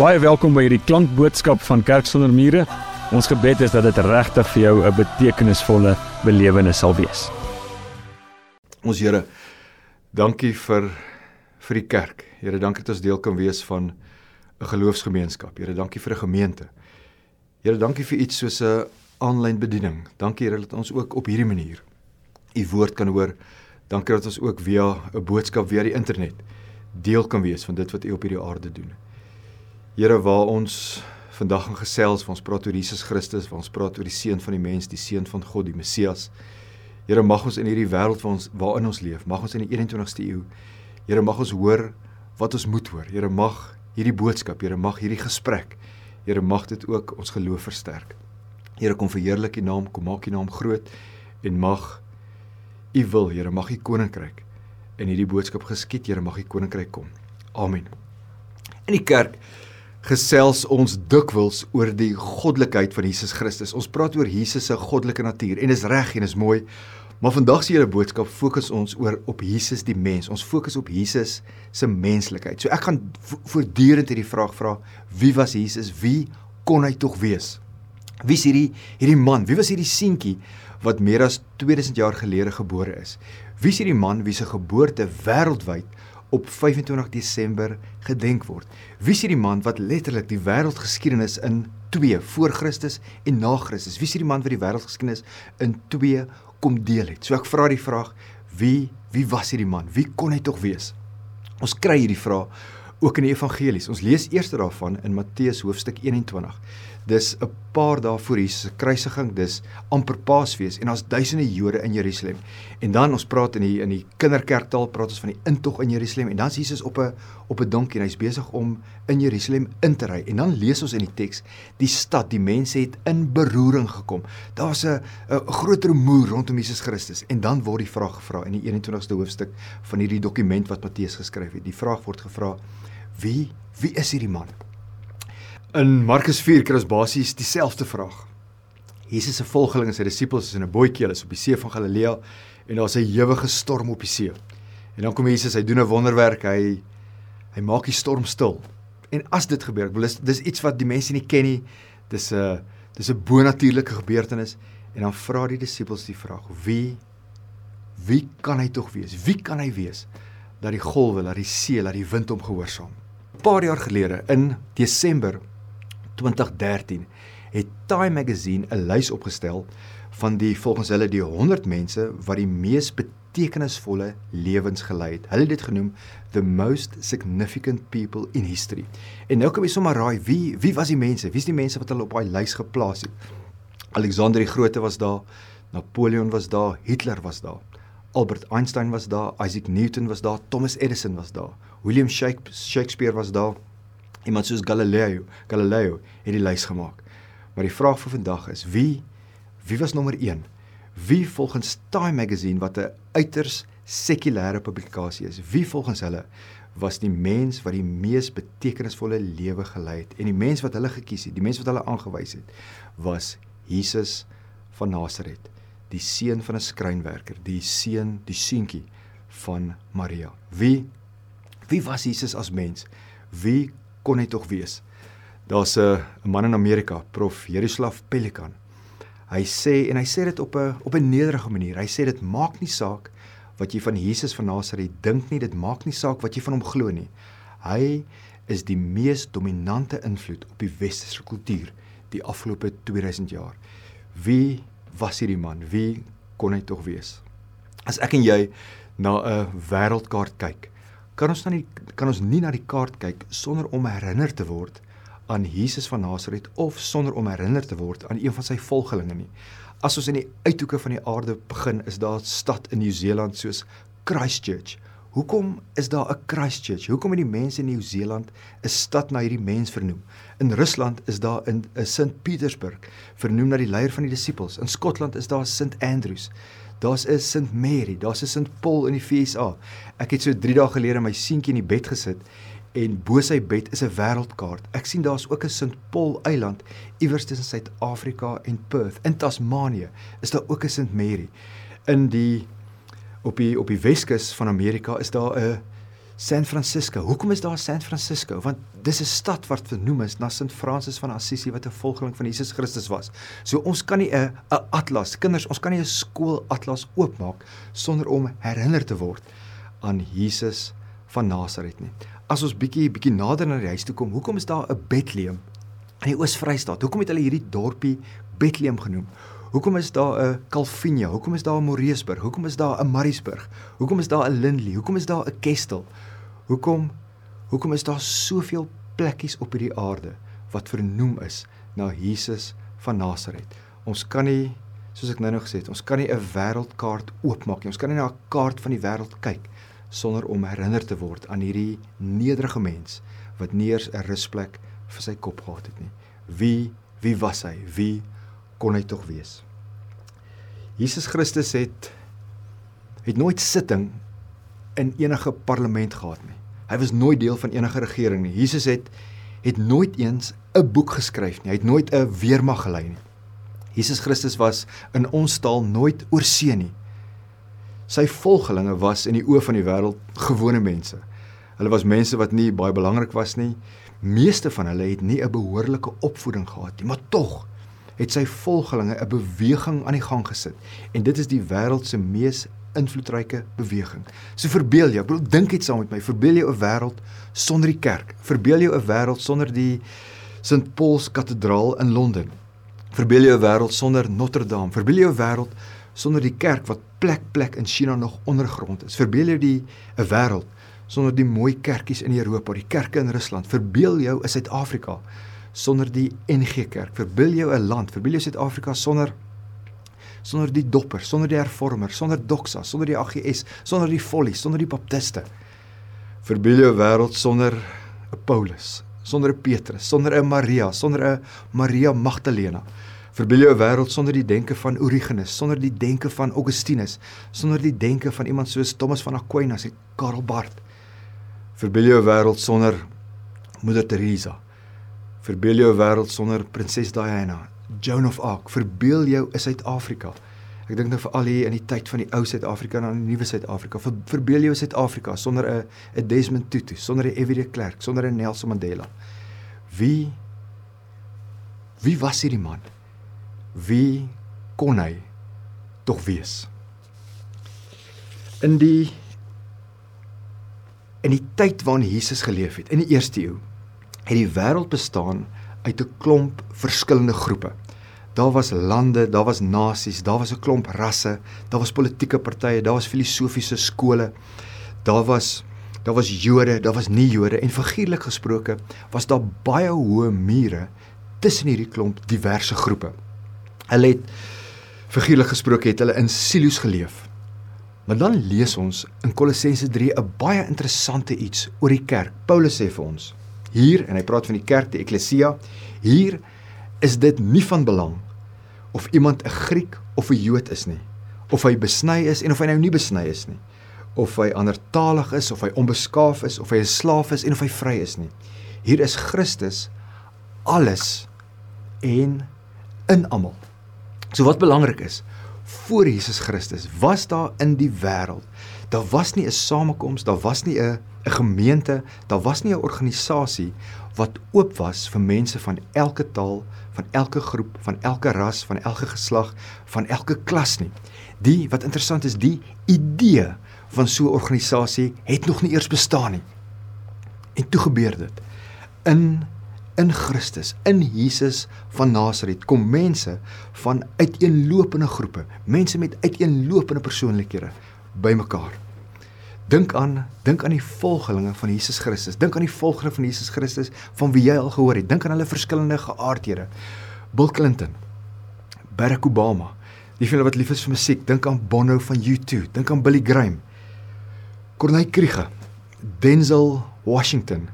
Baie welkom by hierdie klankboodskap van Kerk sonder mure. Ons gebed is dat dit regtig vir jou 'n betekenisvolle belewenis sal wees. Ons Here, dankie vir vir die kerk. Here, dankie dat ons deel kan wees van 'n geloofsgemeenskap. Here, dankie vir 'n gemeente. Here, dankie vir iets soos 'n aanlyn bediening. Dankie Here dat ons ook op hierdie manier u woord kan hoor. Dankie dat ons ook via 'n boodskap via die internet deel kan wees van dit wat u op hierdie aarde doen. Here, waar ons vandag gaan gesels, ons praat oor Jesus Christus, waar ons praat oor die seun van die mens, die seun van God, die Messias. Here, mag ons in hierdie wêreld waar ons waarin ons leef, mag ons in die 21ste eeu, Here, mag ons hoor wat ons moet hoor. Here, mag hierdie boodskap, Here, mag hierdie gesprek, Here, mag dit ook ons geloof versterk. Here, kom verheerlik U naam, kom maak U naam groot en mag U wil, Here, mag U koninkryk in hierdie boodskap geskied, Here, mag U koninkryk kom. Amen. In die kerk gesels ons dikwels oor die goddelikheid van Jesus Christus. Ons praat oor Jesus se goddelike natuur en is reg en is mooi. Maar vandag se hele boodskap fokus ons oor op Jesus die mens. Ons fokus op Jesus se menslikheid. So ek gaan voortdurend hierdie vraag vra: Wie was Jesus? Wie kon hy tog wees? Wie is hierdie hierdie man? Wie was hierdie seentjie wat meer as 2000 jaar gelede gebore is? Wie is hierdie man wie se geboorte wêreldwyd op 25 Desember gedenk word. Wie is hierdie man wat letterlik die wêreldgeskiedenis in 2 voor Christus en na Christus? Wie is hierdie man wat die wêreldgeskiedenis in 2 kom deel het? So ek vra die vraag, wie wie was hierdie man? Wie kon hy tog wees? Ons kry hierdie vraag ook in die evangelies. Ons lees eers daarvan in Matteus hoofstuk 21. Dis 'n paar dae voor Jesus se kruisiging, dis amper Paasfees en daar's duisende Jode in Jerusalem. En dan ons praat in die in die kinderkerktaal praat ons van die intog in Jerusalem en dan is Jesus op 'n op 'n donkie en hy's besig om in Jerusalem in te ry. En dan lees ons in die teks, die stad, die mense het in beroering gekom. Daar's 'n 'n groot rumoer rondom Jesus Christus en dan word die vraag gevra in die 21ste hoofstuk van hierdie dokument wat Matteus geskryf het. Die vraag word gevra: Wie wie is hierdie man? In Markus 4 kry ons basies dieselfde vraag. Jesus se volgelinge, sy disippels is in 'n bootjie, hulle is op die see van Galilea en daar's 'n ewige storm op die see. En dan kom Jesus, hy doen 'n wonderwerk, hy hy maak die storm stil. En as dit gebeur, ek wil dis, dis iets wat die mense nie ken nie. Dis 'n dis 'n bonatuurlike gebeurtenis en dan vra die disippels die vraag: Wie wie kan hy tog wees? Wie kan hy wees dat die golwe, dat die see, dat die wind hom gehoorsaam? 'n Paar jaar gelede in Desember 2013 het Time Magazine 'n lys opgestel van die volgens hulle die 100 mense wat die mees betekenisvolle lewens gelei het. Hulle het dit genoem the most significant people in history. En nou kom jy sommer raai wie wie was die mense? Wie is die mense wat hulle op daai lys geplaas het? Alexander die Grote was daar, Napoleon was daar, Hitler was daar. Albert Einstein was daar, Isaac Newton was daar, Thomas Edison was daar, William Shakespeare was daar, Iemand soos Galileo, Galileo het die lys gemaak. Maar die vraag vir vandag is wie wie was nommer 1? Wie volgens Time Magazine wat 'n uiters sekulêre publikasie is, wie volgens hulle was die mens wat die mees betekenisvolle lewe gelei het en die mens wat hulle gekies het, die mens wat hulle aangewys het, was Jesus van Nasaret, die seun van 'n skrynwerker, die seun, die seentjie van Maria. Wie wie was Jesus as mens? Wie kon hy tog wees. Daar's 'n man in Amerika, Prof Jerislav Pelikan. Hy sê en hy sê dit op 'n op 'n nederige manier. Hy sê dit maak nie saak wat jy van Jesus van Nasaret dink nie, dit maak nie saak wat jy van hom glo nie. Hy is die mees dominante invloed op die westerse kultuur die afgelope 2000 jaar. Wie was hierdie man? Wie kon hy tog wees? As ek en jy na 'n wêreldkaart kyk, kan ons dan nie kan ons nie na die kaart kyk sonder om herinner te word aan Jesus van Nasaret of sonder om herinner te word aan een van sy volgelinge nie. As ons in die uithoeke van die aarde begin, is daar 'n stad in Nieu-Seeland soos Christchurch. Hoekom is daar 'n Christchurch? Hoekom het die mense in Nieu-Seeland 'n stad na hierdie mens vernoem? In Rusland is daar 'n St. Petersburg vernoem na die leier van die disippels. In Skotland is daar St. Andrews. Daar's 'n St Mary, daar's 'n St Paul in die FSA. Ek het so 3 dae gelede my seentjie in die bed gesit en bo sy bed is 'n wêreldkaart. Ek sien daar's ook 'n St Paul eiland iewers tussen Suid-Afrika en Perth. In Tasmanië is daar ook 'n St Mary. In die op die op die Weskus van Amerika is daar 'n San Francisco. Hoekom is daar San Francisco? Want dis 'n stad wat vernoem is na Sint Francis van Assisi wat 'n volgeling van Jesus Christus was. So ons kan nie 'n 'n atlas, kinders, ons kan nie 'n skoolatlas oopmaak sonder om herinner te word aan Jesus van Nasaret nie. As ons bietjie bietjie nader na die huis toe kom, hoekom is daar 'n Bethlehem in die Oos-Vrystaat? Hoekom het hulle hierdie dorpie Bethlehem genoem? Hoekom is daar 'n Calvinia? Hoekom is daar 'n Moreesburg? Hoekom is daar 'n Mariesburg? Hoekom is daar 'n Lindley? Hoekom is daar 'n Kestel? Hoekom hoekom is daar soveel plekkies op hierdie aarde wat vernoem is na Jesus van Nasaret? Ons kan nie soos ek nou nog gesê het, ons kan nie 'n wêreldkaart oopmaak nie. Ons kan nie na 'n kaart van die wêreld kyk sonder om herinner te word aan hierdie nederige mens wat nie eers 'n rusplek vir sy kop gehad het nie. Wie wie was hy? Wie kon hy tog wees? Jesus Christus het het nooit sitting in enige parlement gehad nie. Hy was nooit deel van enige regering nie. Jesus het het nooit eens 'n boek geskryf nie. Hy het nooit 'n weermag gelei nie. Jesus Christus was in ons taal nooit oorsee nie. Sy volgelinge was in die oë van die wêreld gewone mense. Hulle was mense wat nie baie belangrik was nie. Meeste van hulle het nie 'n behoorlike opvoeding gehad nie, maar tog het sy volgelinge 'n beweging aan die gang gesit en dit is die wêreld se mees invloedryke beweging. So verbeel jou, bedoel dink dit saam met my, verbeel jou 'n wêreld sonder die kerk. Verbeel jou 'n wêreld sonder die St Paul's Kathedraal in Londen. Verbeel jou 'n wêreld sonder Notre Dame. Verbeel jou 'n wêreld sonder die kerk wat plek plek in China nog ondergrond is. Verbeel jou die 'n wêreld sonder die mooi kerkies in Europa, die kerke in Rusland. Verbeel jou 'n Suid-Afrika sonder die NG Kerk. Verbeel jou 'n land, verbeel jou Suid-Afrika sonder sonder die dopper, sonder die hervormer, sonder doxa, sonder die AGS, sonder die folly, sonder die baptiste. Verbeel jou wêreld sonder 'n Paulus, sonder 'n Petrus, sonder 'n Maria, sonder 'n Maria Magdalena. Verbeel jou 'n wêreld sonder die denke van Origenes, sonder die denke van Augustinus, sonder die denke van iemand soos Thomas van Aquinas en Karl Barth. Verbeel jou 'n wêreld sonder Moeder Teresa Verbeel jou 'n wêreld sonder prinses Diana, Joan of Arc. Verbeel jou 'n Suid-Afrika. Ek dink nou vir al hier in die tyd van die ou Suid-Afrika en die nuwe Suid-Afrika. Ver, verbeel jou Suid-Afrika sonder 'n 'n Desmond Tutu, sonder 'n F.W. de Klerk, sonder 'n Nelson Mandela. Wie wie was hierdie man? Wie kon hy tog wees? In die in die tyd waarin Jesus geleef het, in die eerste eeu, het die wêreld bestaan uit 'n klomp verskillende groepe. Daar was lande, daar was nasies, daar was 'n klomp rasse, daar was politieke partye, daar was filosofiese skole. Daar was daar was Jode, daar was nie Jode en figuurlik gesproke was daar baie hoë mure tussen hierdie klomp diverse groepe. Hulle het figuurlik gesproke het hulle in silo's geleef. Maar dan lees ons in Kolossense 3 'n baie interessante iets oor die kerk. Paulus sê vir ons: Hier en hy praat van die kerk, die eklesia. Hier is dit nie van belang of iemand 'n Griek of 'n Jood is nie, of hy besny is en of hy nou nie besny is nie, of hy andertalig is of hy onbeskaaf is of hy 'n slaaf is en of hy vry is nie. Hier is Christus alles en in almal. So wat belangrik is, voor Jesus Christus was daar in die wêreld, daar was nie 'n samekoms, daar was nie 'n 'n gemeente, daar was nie 'n organisasie wat oop was vir mense van elke taal, van elke groep, van elke ras, van elke geslag, van elke klas nie. Die wat interessant is, die idee van so 'n organisasie het nog nie eers bestaan nie. En toe gebeur dit. In in Christus, in Jesus van Nasaret kom mense van uiteenlopende groepe, mense met uiteenlopende persoonlikhede bymekaar. Dink aan dink aan die volgelinge van Jesus Christus. Dink aan die volgelinge van Jesus Christus van wie jy al gehoor het. Dink aan hulle verskillende geaardhede. Bill Clinton, Barack Obama, die van wat lief is vir musiek. Dink aan Bono van U2. Dink aan Billy Graham. Corneille Krige, Denzel Washington,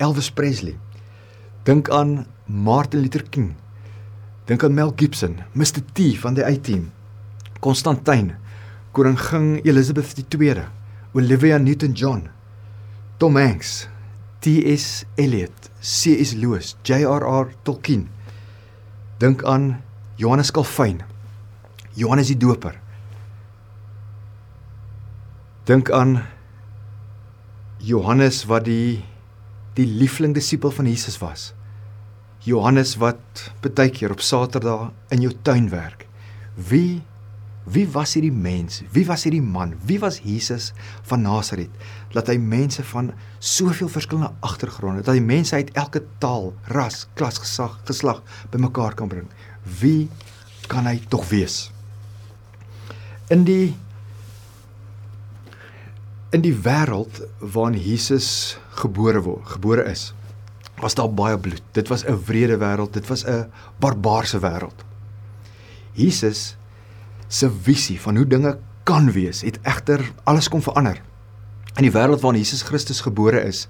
Elvis Presley. Dink aan Martin Luther King. Dink aan Mel Gibson, Mr T van die A-Team. Konstantin, Koningin Elizabeth II. Olivia Newton-John, Tom Hanks, T.S. Eliot, C.S. Lewis, J.R.R. Tolkien. Dink aan Johannes Calvin, Johannes die Doper. Dink aan Johannes wat die die liefling disipel van Jesus was. Johannes wat baie keer op Saterdag in jou tuin werk. Wie wie was hierdie mens? Wie was hierdie man? Wie was Jesus van Nasaret? Dat hy mense van soveel verskillende agtergronde, dat hy mense uit elke taal, ras, klas, gesag, geslag bymekaar kan bring. Wie kan hy tog wees? In die in die wêreld waarin Jesus gebore word, gebore is, was daar baie bloed. Dit was 'n wrede wêreld, dit was 'n barbaarse wêreld. Jesus se visie van hoe dinge kan wees, het egter alles kom verander. In die wêreld waarin Jesus Christus gebore is,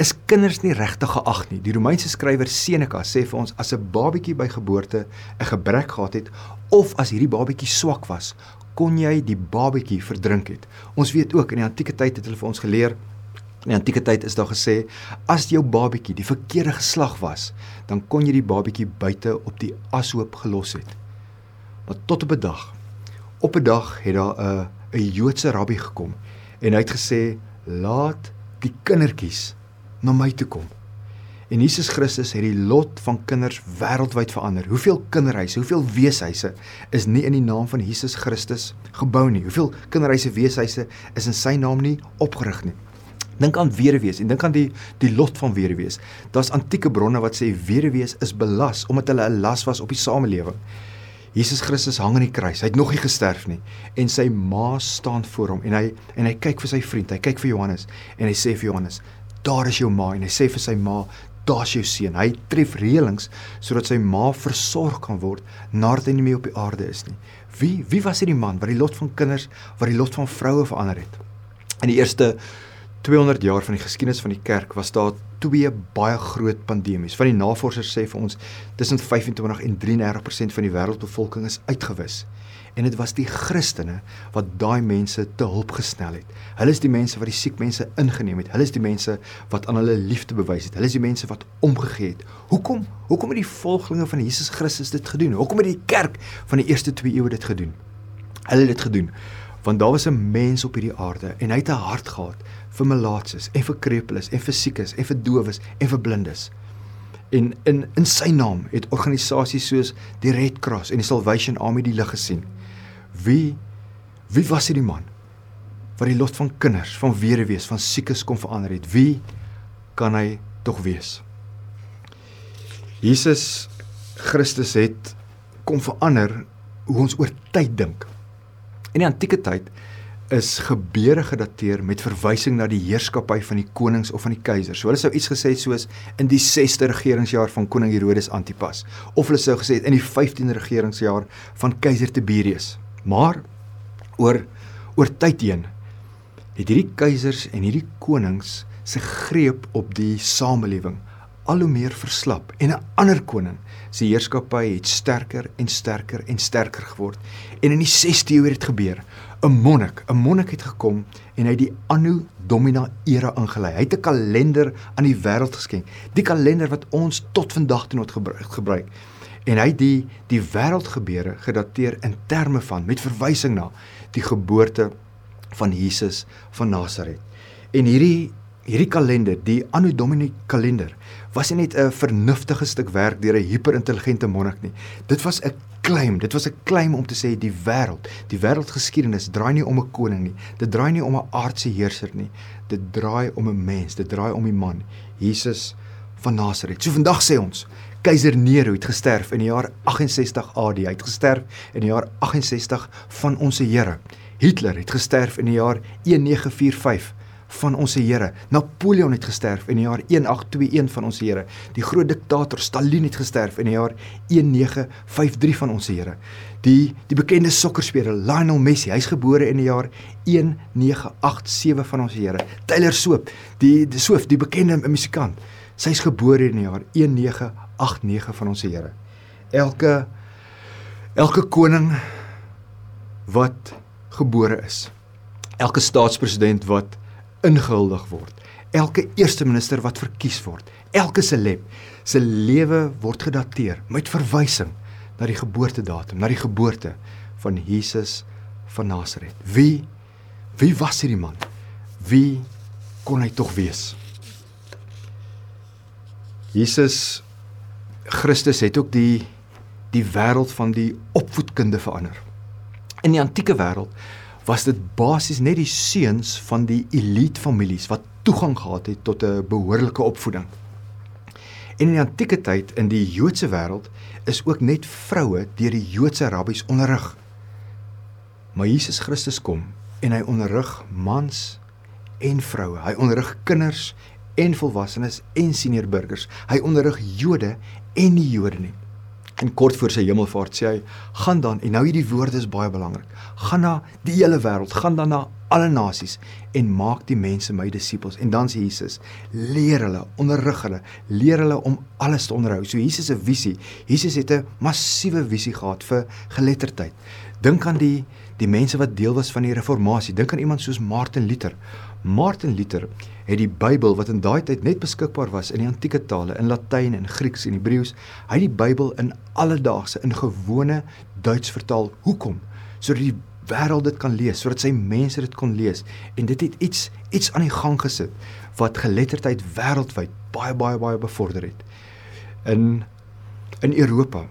is kinders nie regtig geag nie. Die Romeinse skrywer Seneca sê vir ons as 'n babatjie by geboorte 'n gebrek gehad het of as hierdie babatjie swak was, kon jy die babatjie verdrink het. Ons weet ook in die antieke tyd het hulle vir ons geleer In die antieke tyd is daar gesê as jou babatjie die verkeerde geslag was, dan kon jy die babatjie buite op die ashoop gelos het. Maar tot op 'n dag, op 'n dag het daar 'n 'n Joodse rabbi gekom en hy het gesê laat die kindertjies na my toe kom. En Jesus Christus het die lot van kinders wêreldwyd verander. Hoeveel kinderhuise, hoeveel weeshuise is nie in die naam van Jesus Christus gebou nie? Hoeveel kinderhuise, weeshuise is in sy naam nie opgerig nie? Dink aan weduwees en dink aan die die lot van weduwees. Daar's antieke bronne wat sê weduwees is belas omdat hulle 'n las was op die samelewing. Jesus Christus hang aan die kruis. Hy het nog nie gesterf nie en sy ma staan voor hom en hy en hy kyk vir sy vriend, hy kyk vir Johannes en hy sê vir Johannes, "Daar is jou ma." En hy sê vir sy ma, "Daar's jou seun." Hy tref reëlings sodat sy ma versorg kan word nadat hy nie meer op die aarde is nie. Wie wie was hierdie man wat die lot van kinders, wat die lot van vroue verander het? In die eerste 200 jaar van die geskiedenis van die kerk was daar twee baie groot pandemies. Van die navorsers sê vir ons tussen 25 en 33% van die wêreldbevolking is uitgewis. En dit was die Christene wat daai mense te hulp gesnel het. Hulle is die mense wat die siek mense ingeneem het. Hulle is die mense wat aan hulle liefde bewys het. Hulle is die mense wat omgegee het. Hoekom? Hoekom het die volgelinge van Jesus Christus dit gedoen? Hoekom het die kerk van die eerste 2 eeue dit gedoen? Hulle het dit gedoen want daar was 'n mens op hierdie aarde en hy het 'n hart gehad vir melaatses en vir krepeles en vir siekes en vir dowes en vir blindes. En in in sy naam het organisasies soos die Red Cross en die Salvation Army die lig gesien. Wie wie was hierdie man wat die lot van kinders, van weduwees, van siekes kon verander het? Wie kan hy tog wees? Jesus Christus het kom verander hoe ons oor tyd dink. In die antieke tyd is gebeure gedateer met verwysing na die heerskappy van die konings of van die keisers. So hulle sou iets gesê soos in die 6ste regeringsjaar van koning Herodes Antipas of hulle sou gesê het in die 15de regeringsjaar van keiser Tiberius. Maar oor oor tyd heen het hierdie keisers en hierdie konings se greep op die samelewing al hoe meer verslap en 'n ander koning se heerskappy het sterker en sterker en sterker geword. En in die 6de eeu het dit gebeur 'n monnik, 'n monnik het gekom en hy het die Anno Domini era ingelei. Hy het 'n kalender aan die wêreld geskenk. Die kalender wat ons tot vandag toe nog gebruik. En hy het die die wêreldgebeure gedateer in terme van met verwysing na die geboorte van Jesus van Nasaret. En hierdie hierdie kalender, die Anno Domini kalender, was nie net 'n vernuftige stuk werk deur 'n hiperintelligente monnik nie. Dit was 'n claim, dit was 'n claim om te sê die wêreld, die wêreldgeskiedenis draai nie om 'n koning nie. Dit draai nie om 'n aardse heerser nie. Dit draai om 'n mens, dit draai om die man, Jesus van Nasaret. So vandag sê ons, keiser Nero het gesterf in die jaar 68 AD. Hy het gesterf in die jaar 68 van ons Here. Hitler het gesterf in die jaar 1945 van ons Here. Napoleon het gesterf in die jaar 1821 van ons Here. Die groot diktator Stalin het gesterf in die jaar 1953 van ons Here. Die die bekende sokkerspeler Lionel Messi, hy's gebore in die jaar 1987 van ons Here. Taylor Swift, die die Swift, die bekende musikant, sy's gebore in die jaar 1989 van ons Here. Elke elke koning wat gebore is. Elke staatspresident wat ingehuldig word. Elke eerste minister wat verkies word, elke celeb se lewe word gedateer met verwysing na die geboortedatum, na die geboorte van Jesus van Nasaret. Wie wie was hierdie man? Wie kon hy tog wees? Jesus Christus het ook die die wêreld van die opvoedkunde verander. In die antieke wêreld was dit basies net die seuns van die elite families wat toegang gehad het tot 'n behoorlike opvoeding. En in die antieke tyd in die Joodse wêreld is ook net vroue deur die Joodse rabbies onderrig. Maar Jesus Christus kom en hy onderrig mans en vroue. Hy onderrig kinders en volwassenes en senior burgers. Hy onderrig Jode en nie Jode nie. En kort voor sy hemelvaart sê hy: "Gaan dan en nou hierdie woorde is baie belangrik. Gaan na die hele wêreld, gaan dan na alle nasies en maak die mense my disippels." En dan sê Jesus: "Leer hulle, onderrig hulle, leer hulle om alles te onderhou." So Jesus se visie. Jesus het 'n massiewe visie gehad vir geletterdheid. Dink aan die die mense wat deel was van die reformatie. Dink aan iemand soos Martin Luther. Martin Luther het die Bybel wat in daai tyd net beskikbaar was in die antieke tale in Latyn en Grieks en Hebreëus, hy het die Bybel in alledaagse in gewone Duits vertaal. Hoekom? Sodat die wêreld dit kan lees, sodat sy mense dit kon lees en dit het iets iets aan die gang gesit wat geletterdheid wêreldwyd baie baie baie bevorder het. In in Europa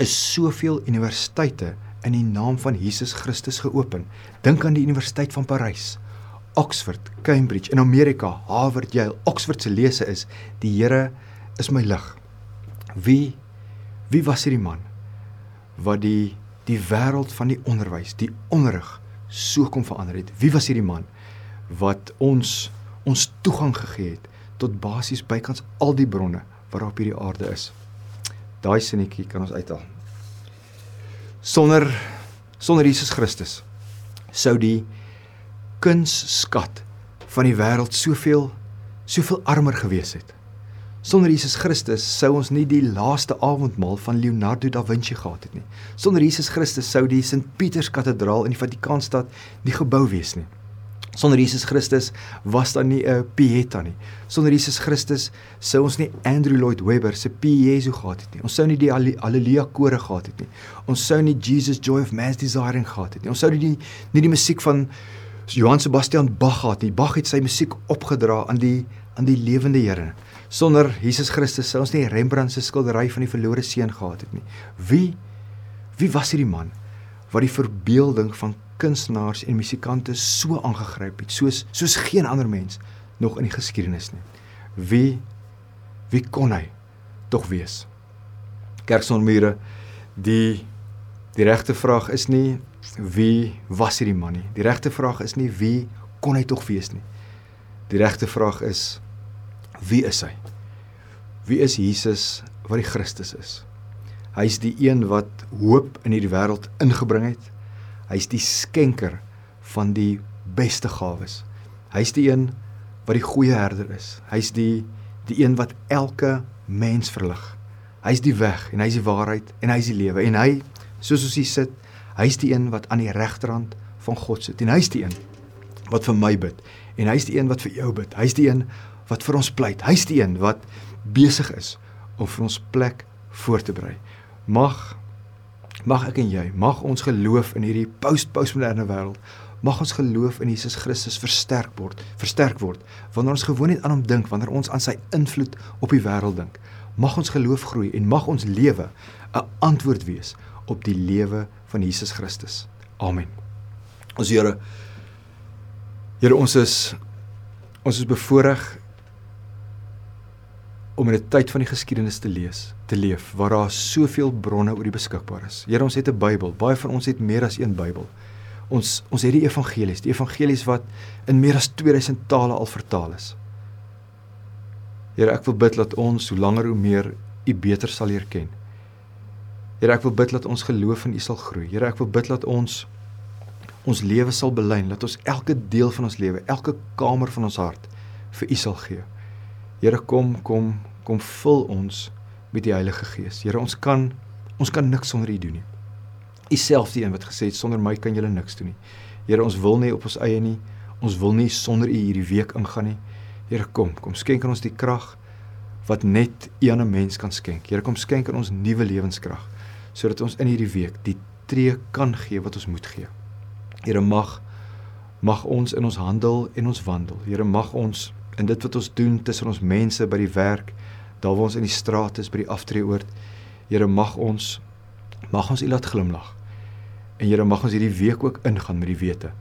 is soveel universiteite in die naam van Jesus Christus geopen. Dink aan die Universiteit van Parys. Oxford, Cambridge in Amerika, Harvard, Yale. Oxford se lese is: "Die Here is my lig." Wie wie was hierdie man wat die die wêreld van die onderwys, die onderrig so kom verander het? Wie was hierdie man wat ons ons toegang gegee het tot basies bykans al die bronne waarop hierdie aarde is? Daai sinnetjie kan ons uithaal. Sonder sonder Jesus Christus sou die kunsskat van die wêreld soveel soveel armer gewees het. Sonder Jesus Christus sou ons nie die laaste avondmaal van Leonardo da Vinci gehad het nie. Sonder Jesus Christus sou die Sint Pieters Kathedraal in die Vatikaanstad nie gebou wees nie. Sonder Jesus Christus was daar nie 'n Pieta nie. Sonder Jesus Christus sou ons nie Andrew Lloyd Webber se P Jesu gehad het nie. Ons sou nie die Halleluja kore gehad het nie. Ons sou nie Jesus Joy of Man's Desiring gehad het nie. Ons sou nie die nie die musiek van Johann Sebastian Bach gehad nie. Bach het sy musiek opgedra aan die aan die lewende Here. Sonder Jesus Christus sou ons nie Rembrandt se skildery van die verlore seun gehad het nie. Wie wie was hierdie man wat die verbeelding van kunstenaars en musikante so aangegryp het soos soos geen ander mens nog in die geskiedenis nie. Wie wie kon hy tog wees? Kerksonmure die die regte vraag is nie wie was hierdie man nie. Die regte vraag is nie wie kon hy tog wees nie. Die regte vraag is wie is hy? Wie is Jesus wat die Christus is? Hy's die een wat hoop in hierdie wêreld ingebring het. Hy's die skenker van die beste gawes. Hy's die een wat die goeie herder is. Hy's die die een wat elke mens verlig. Hy's die weg en hy's die waarheid en hy's die lewe en hy soos ons hier sit Hy's die een wat aan die regterhand van God sit en hy's die een wat vir my bid en hy's die een wat vir jou bid. Hy's die een wat vir ons pleit. Hy's die een wat besig is om vir ons plek voor te berei. Mag mag ek en jy, mag ons geloof in hierdie post-postmoderne wêreld, mag ons geloof in Jesus Christus versterk word, versterk word wanneer ons gewoon net aan hom dink, wanneer ons aan sy invloed op die wêreld dink. Mag ons geloof groei en mag ons lewe 'n antwoord wees op die lewe van Jesus Christus. Amen. Ons Here Here ons is ons is bevoorreg om in 'n tyd van die geskiedenis te lees, te leef waar daar soveel bronne oor die beskikbaar is. Here ons het 'n Bybel. Baie van ons het meer as een Bybel. Ons ons het die evangelies, die evangelies wat in meer as 2000 tale al vertaal is. Here, ek wil bid dat ons hoe langer hoe meer U beter sal leer ken. Here, ek wil bid dat ons geloof in U sal groei. Here, ek wil bid dat ons ons lewe sal belyn, dat ons elke deel van ons lewe, elke kamer van ons hart vir U sal gee. Here, kom, kom, kom vul ons met die Heilige Gees. Here, ons kan ons kan niks sonder U doen nie. U self die een wat gesê het sonder my kan julle niks doen nie. Here, ons wil nie op ons eie nie. Ons wil nie sonder U hierdie week ingaan nie. Here, kom, kom skenk aan ons die krag wat net U aan 'n mens kan skenk. Here, kom skenk aan ons nuwe lewenskrag sodat ons in hierdie week die tree kan gee wat ons moet gee. Here mag mag ons in ons handel en ons wandel. Here mag ons in dit wat ons doen tussen ons mense by die werk, daar waar ons in die straat is by die aftreeoord, Here mag ons mag ons U laat glimlag. En Here mag ons hierdie week ook ingaan met die wete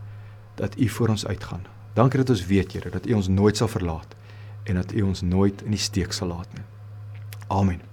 dat U voor ons uitgaan. Dankie dat ons weet Here dat U ons nooit sal verlaat en dat U ons nooit in die steek sal laat nie. Amen.